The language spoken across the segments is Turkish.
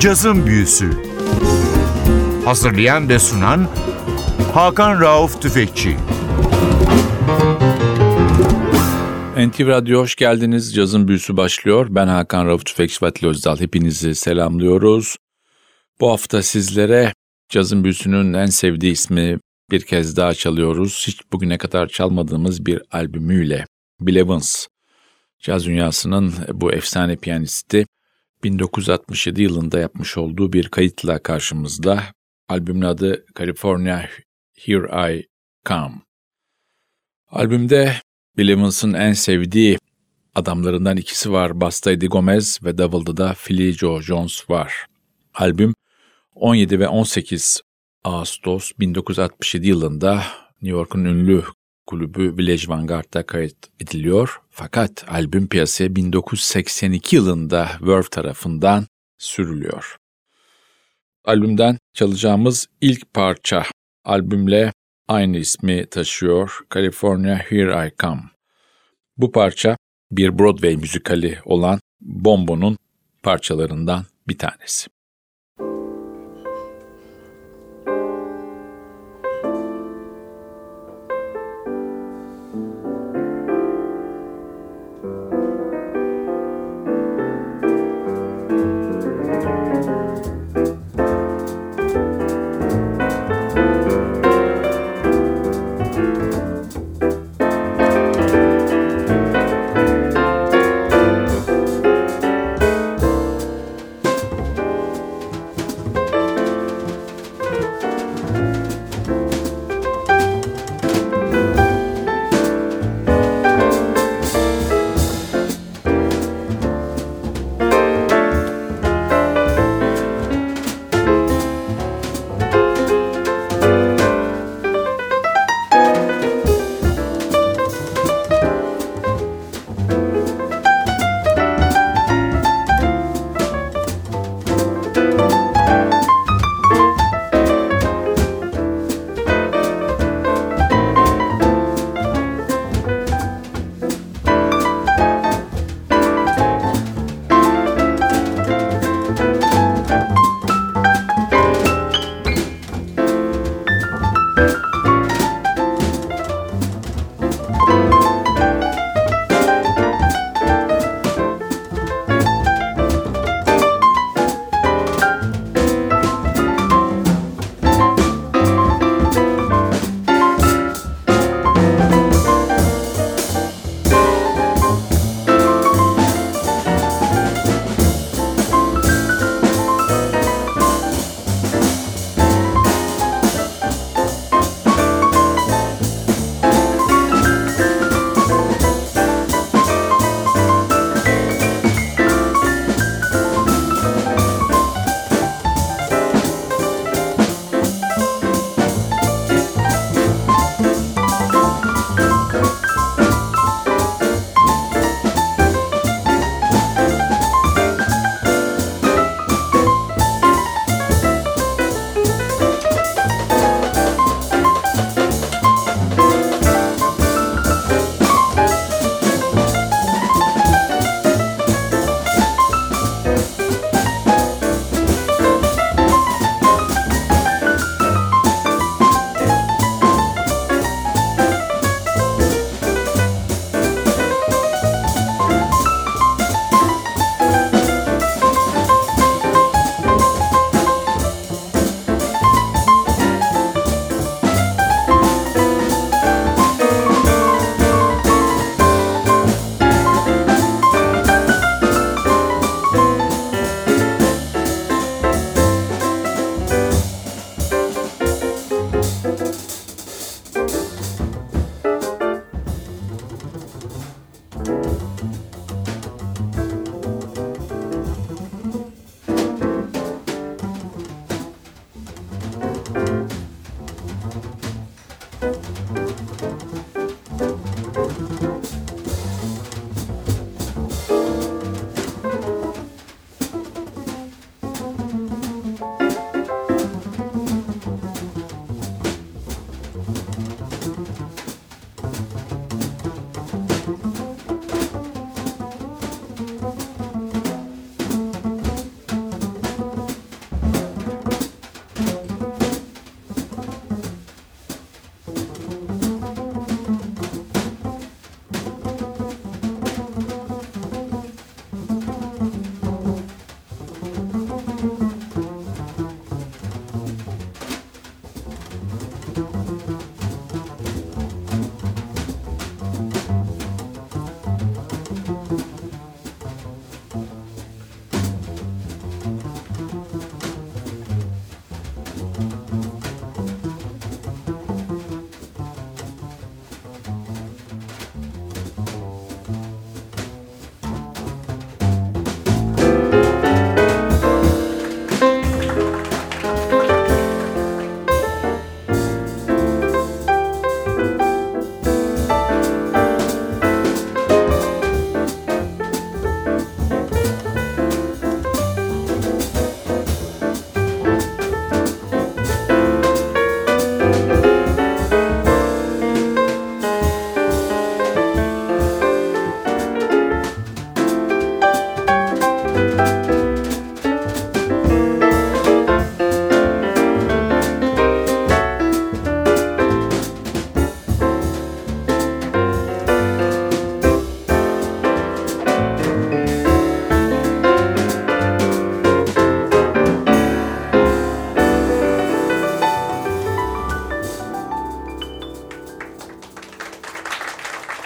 Cazın Büyüsü Hazırlayan ve sunan Hakan Rauf Tüfekçi NTV Radyo hoş geldiniz. Cazın Büyüsü başlıyor. Ben Hakan Rauf Tüfekçi Vatili Özdal. Hepinizi selamlıyoruz. Bu hafta sizlere Cazın Büyüsü'nün en sevdiği ismi bir kez daha çalıyoruz. Hiç bugüne kadar çalmadığımız bir albümüyle. Bill Evans, caz dünyasının bu efsane piyanisti 1967 yılında yapmış olduğu bir kayıtla karşımızda. Albümün adı California Here I Come. Albümde Bill Evans'ın en sevdiği adamlarından ikisi var. Basta Eddie Gomez ve Double'da da Philly Joe Jones var. Albüm 17 ve 18 Ağustos 1967 yılında New York'un ünlü kulübü Village Vanguard'da kayıt ediliyor. Fakat albüm piyasaya 1982 yılında Verve tarafından sürülüyor. Albümden çalacağımız ilk parça albümle aynı ismi taşıyor. California Here I Come. Bu parça bir Broadway müzikali olan Bombo'nun parçalarından bir tanesi.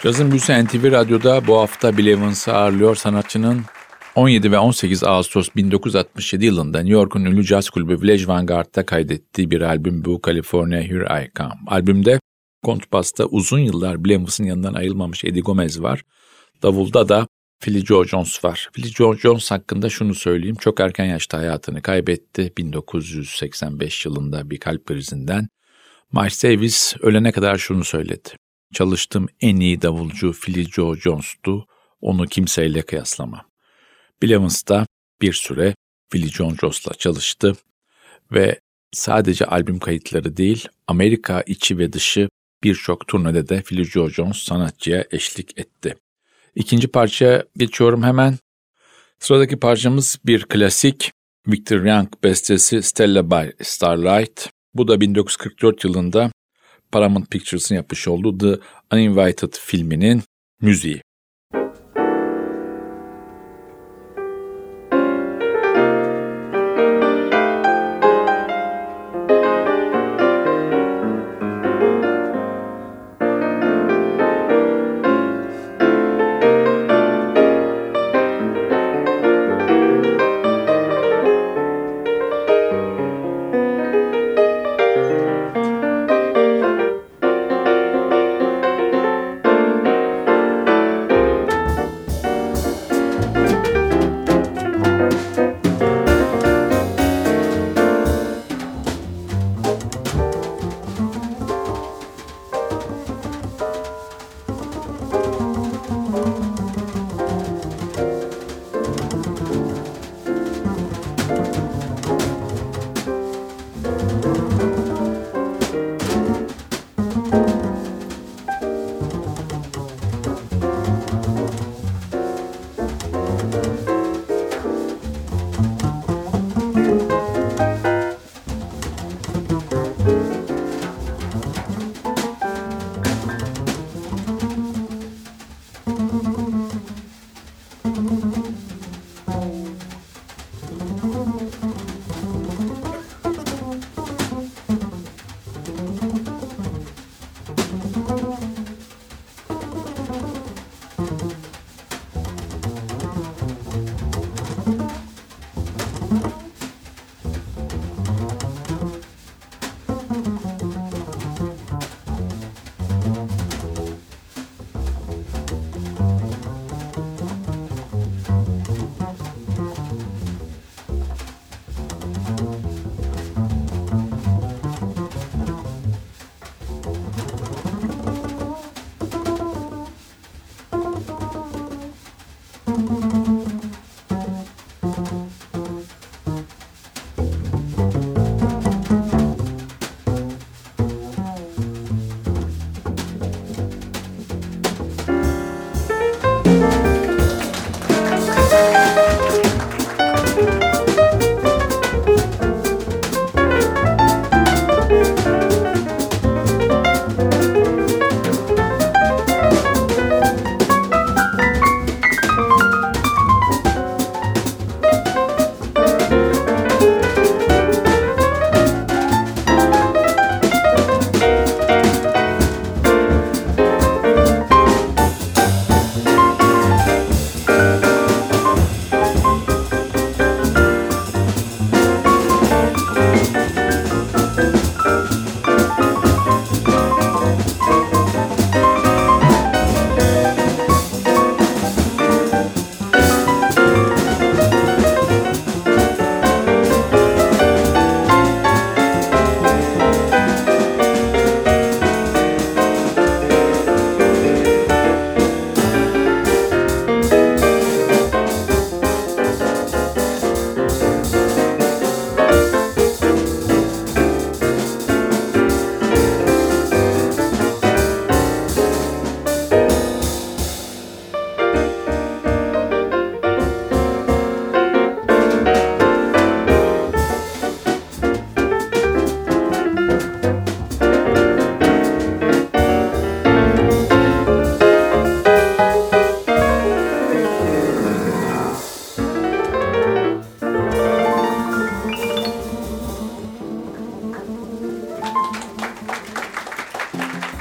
Cazın Büyüsü NTV Radyo'da bu hafta Bill Evans'ı ağırlıyor sanatçının 17 ve 18 Ağustos 1967 yılında New York'un ünlü caz kulübü Village Vanguard'da kaydettiği bir albüm bu California Here I Come. Albümde kontrbasta uzun yıllar Bill Evans'ın yanından ayrılmamış Eddie Gomez var. Davulda da Philly Joe Jones var. Philly Joe Jones hakkında şunu söyleyeyim. Çok erken yaşta hayatını kaybetti. 1985 yılında bir kalp krizinden. Miles Davis ölene kadar şunu söyledi. Çalıştığım en iyi davulcu Philly Joe Jones'tu. Onu kimseyle kıyaslamam. Bill Evans da bir süre Philly Joe Jones'la çalıştı ve sadece albüm kayıtları değil Amerika içi ve dışı birçok turnede de Philly Joe Jones sanatçıya eşlik etti. İkinci parça geçiyorum hemen. Sıradaki parçamız bir klasik Victor Young bestesi Stella by Starlight. Bu da 1944 yılında Paramount Pictures'ın yapmış olduğu The Uninvited filminin müziği.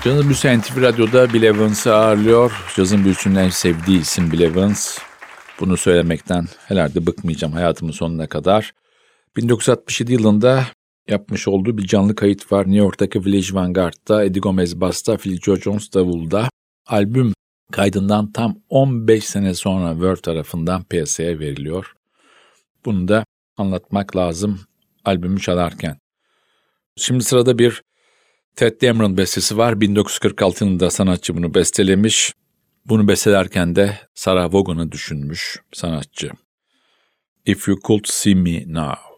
Cazın Büyüsü NTV Radyo'da Bill Evans'ı ağırlıyor. Cazın Büyüsü'nün en sevdiği isim Bill Evans. Bunu söylemekten herhalde bıkmayacağım hayatımın sonuna kadar. 1967 yılında yapmış olduğu bir canlı kayıt var. New York'taki Village Vanguard'da, Eddie Gomez Bass'ta, Phil Joe Jones Davul'da. Albüm kaydından tam 15 sene sonra Verve tarafından piyasaya veriliyor. Bunu da anlatmak lazım albümü çalarken. Şimdi sırada bir Ted Dameron bestesi var. 1946 yılında sanatçı bunu bestelemiş. Bunu bestelerken de Sarah Vaughan'ı düşünmüş sanatçı. If You Could See Me Now.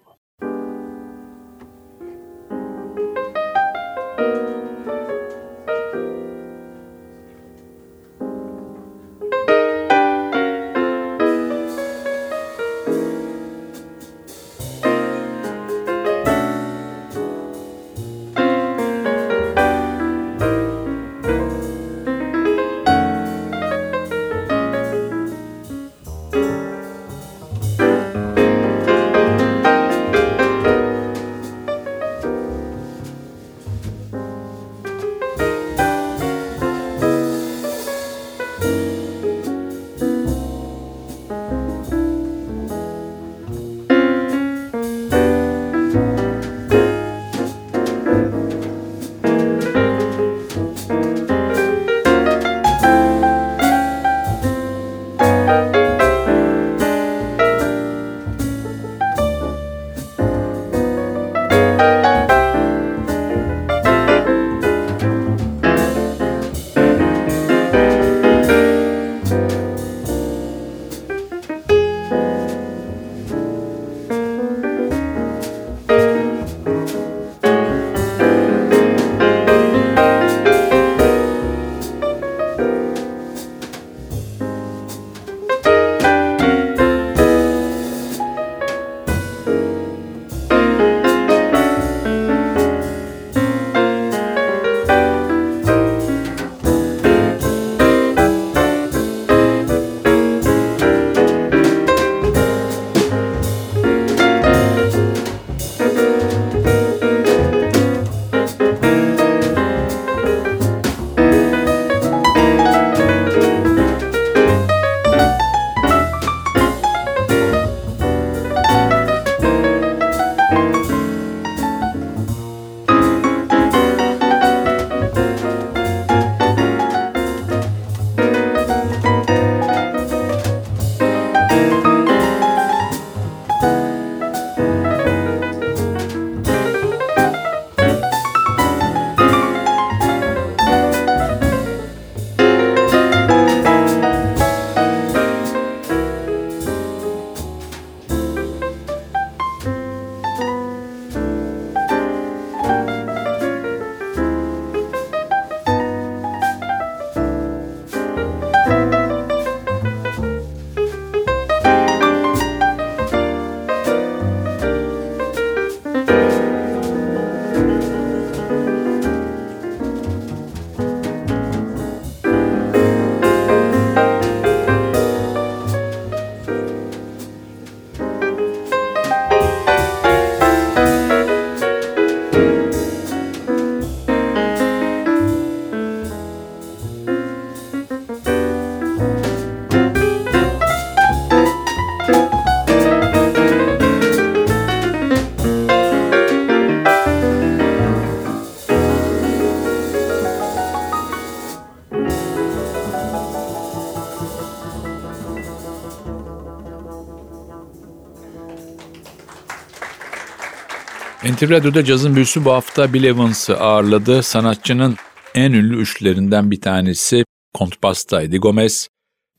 NTV Radyo'da cazın büyüsü bu hafta Bill Evans'ı ağırladı. Sanatçının en ünlü üçlerinden bir tanesi kontbasta Eddie Gomez,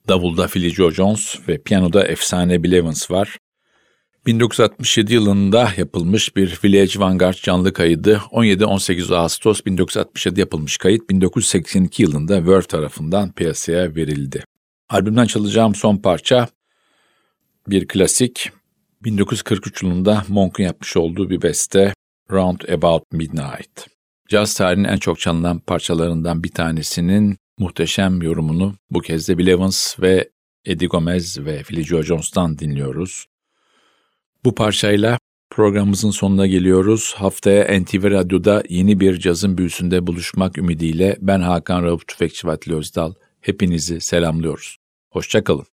davulda Philly Joe Jones ve piyanoda efsane Bill Evans var. 1967 yılında yapılmış bir Village Vanguard canlı kaydı 17-18 Ağustos 1967 yapılmış kayıt 1982 yılında Verve tarafından piyasaya verildi. Albümden çalacağım son parça bir klasik 1943 yılında Monk'un yapmış olduğu bir beste Round About Midnight. Caz tarihinin en çok çalınan parçalarından bir tanesinin muhteşem yorumunu bu kez de Bill Evans ve Eddie Gomez ve Philly Joe Jones'tan dinliyoruz. Bu parçayla Programımızın sonuna geliyoruz. Haftaya NTV Radyo'da yeni bir cazın büyüsünde buluşmak ümidiyle ben Hakan Rauf Tüfekçi Vatli Özdal. Hepinizi selamlıyoruz. Hoşçakalın.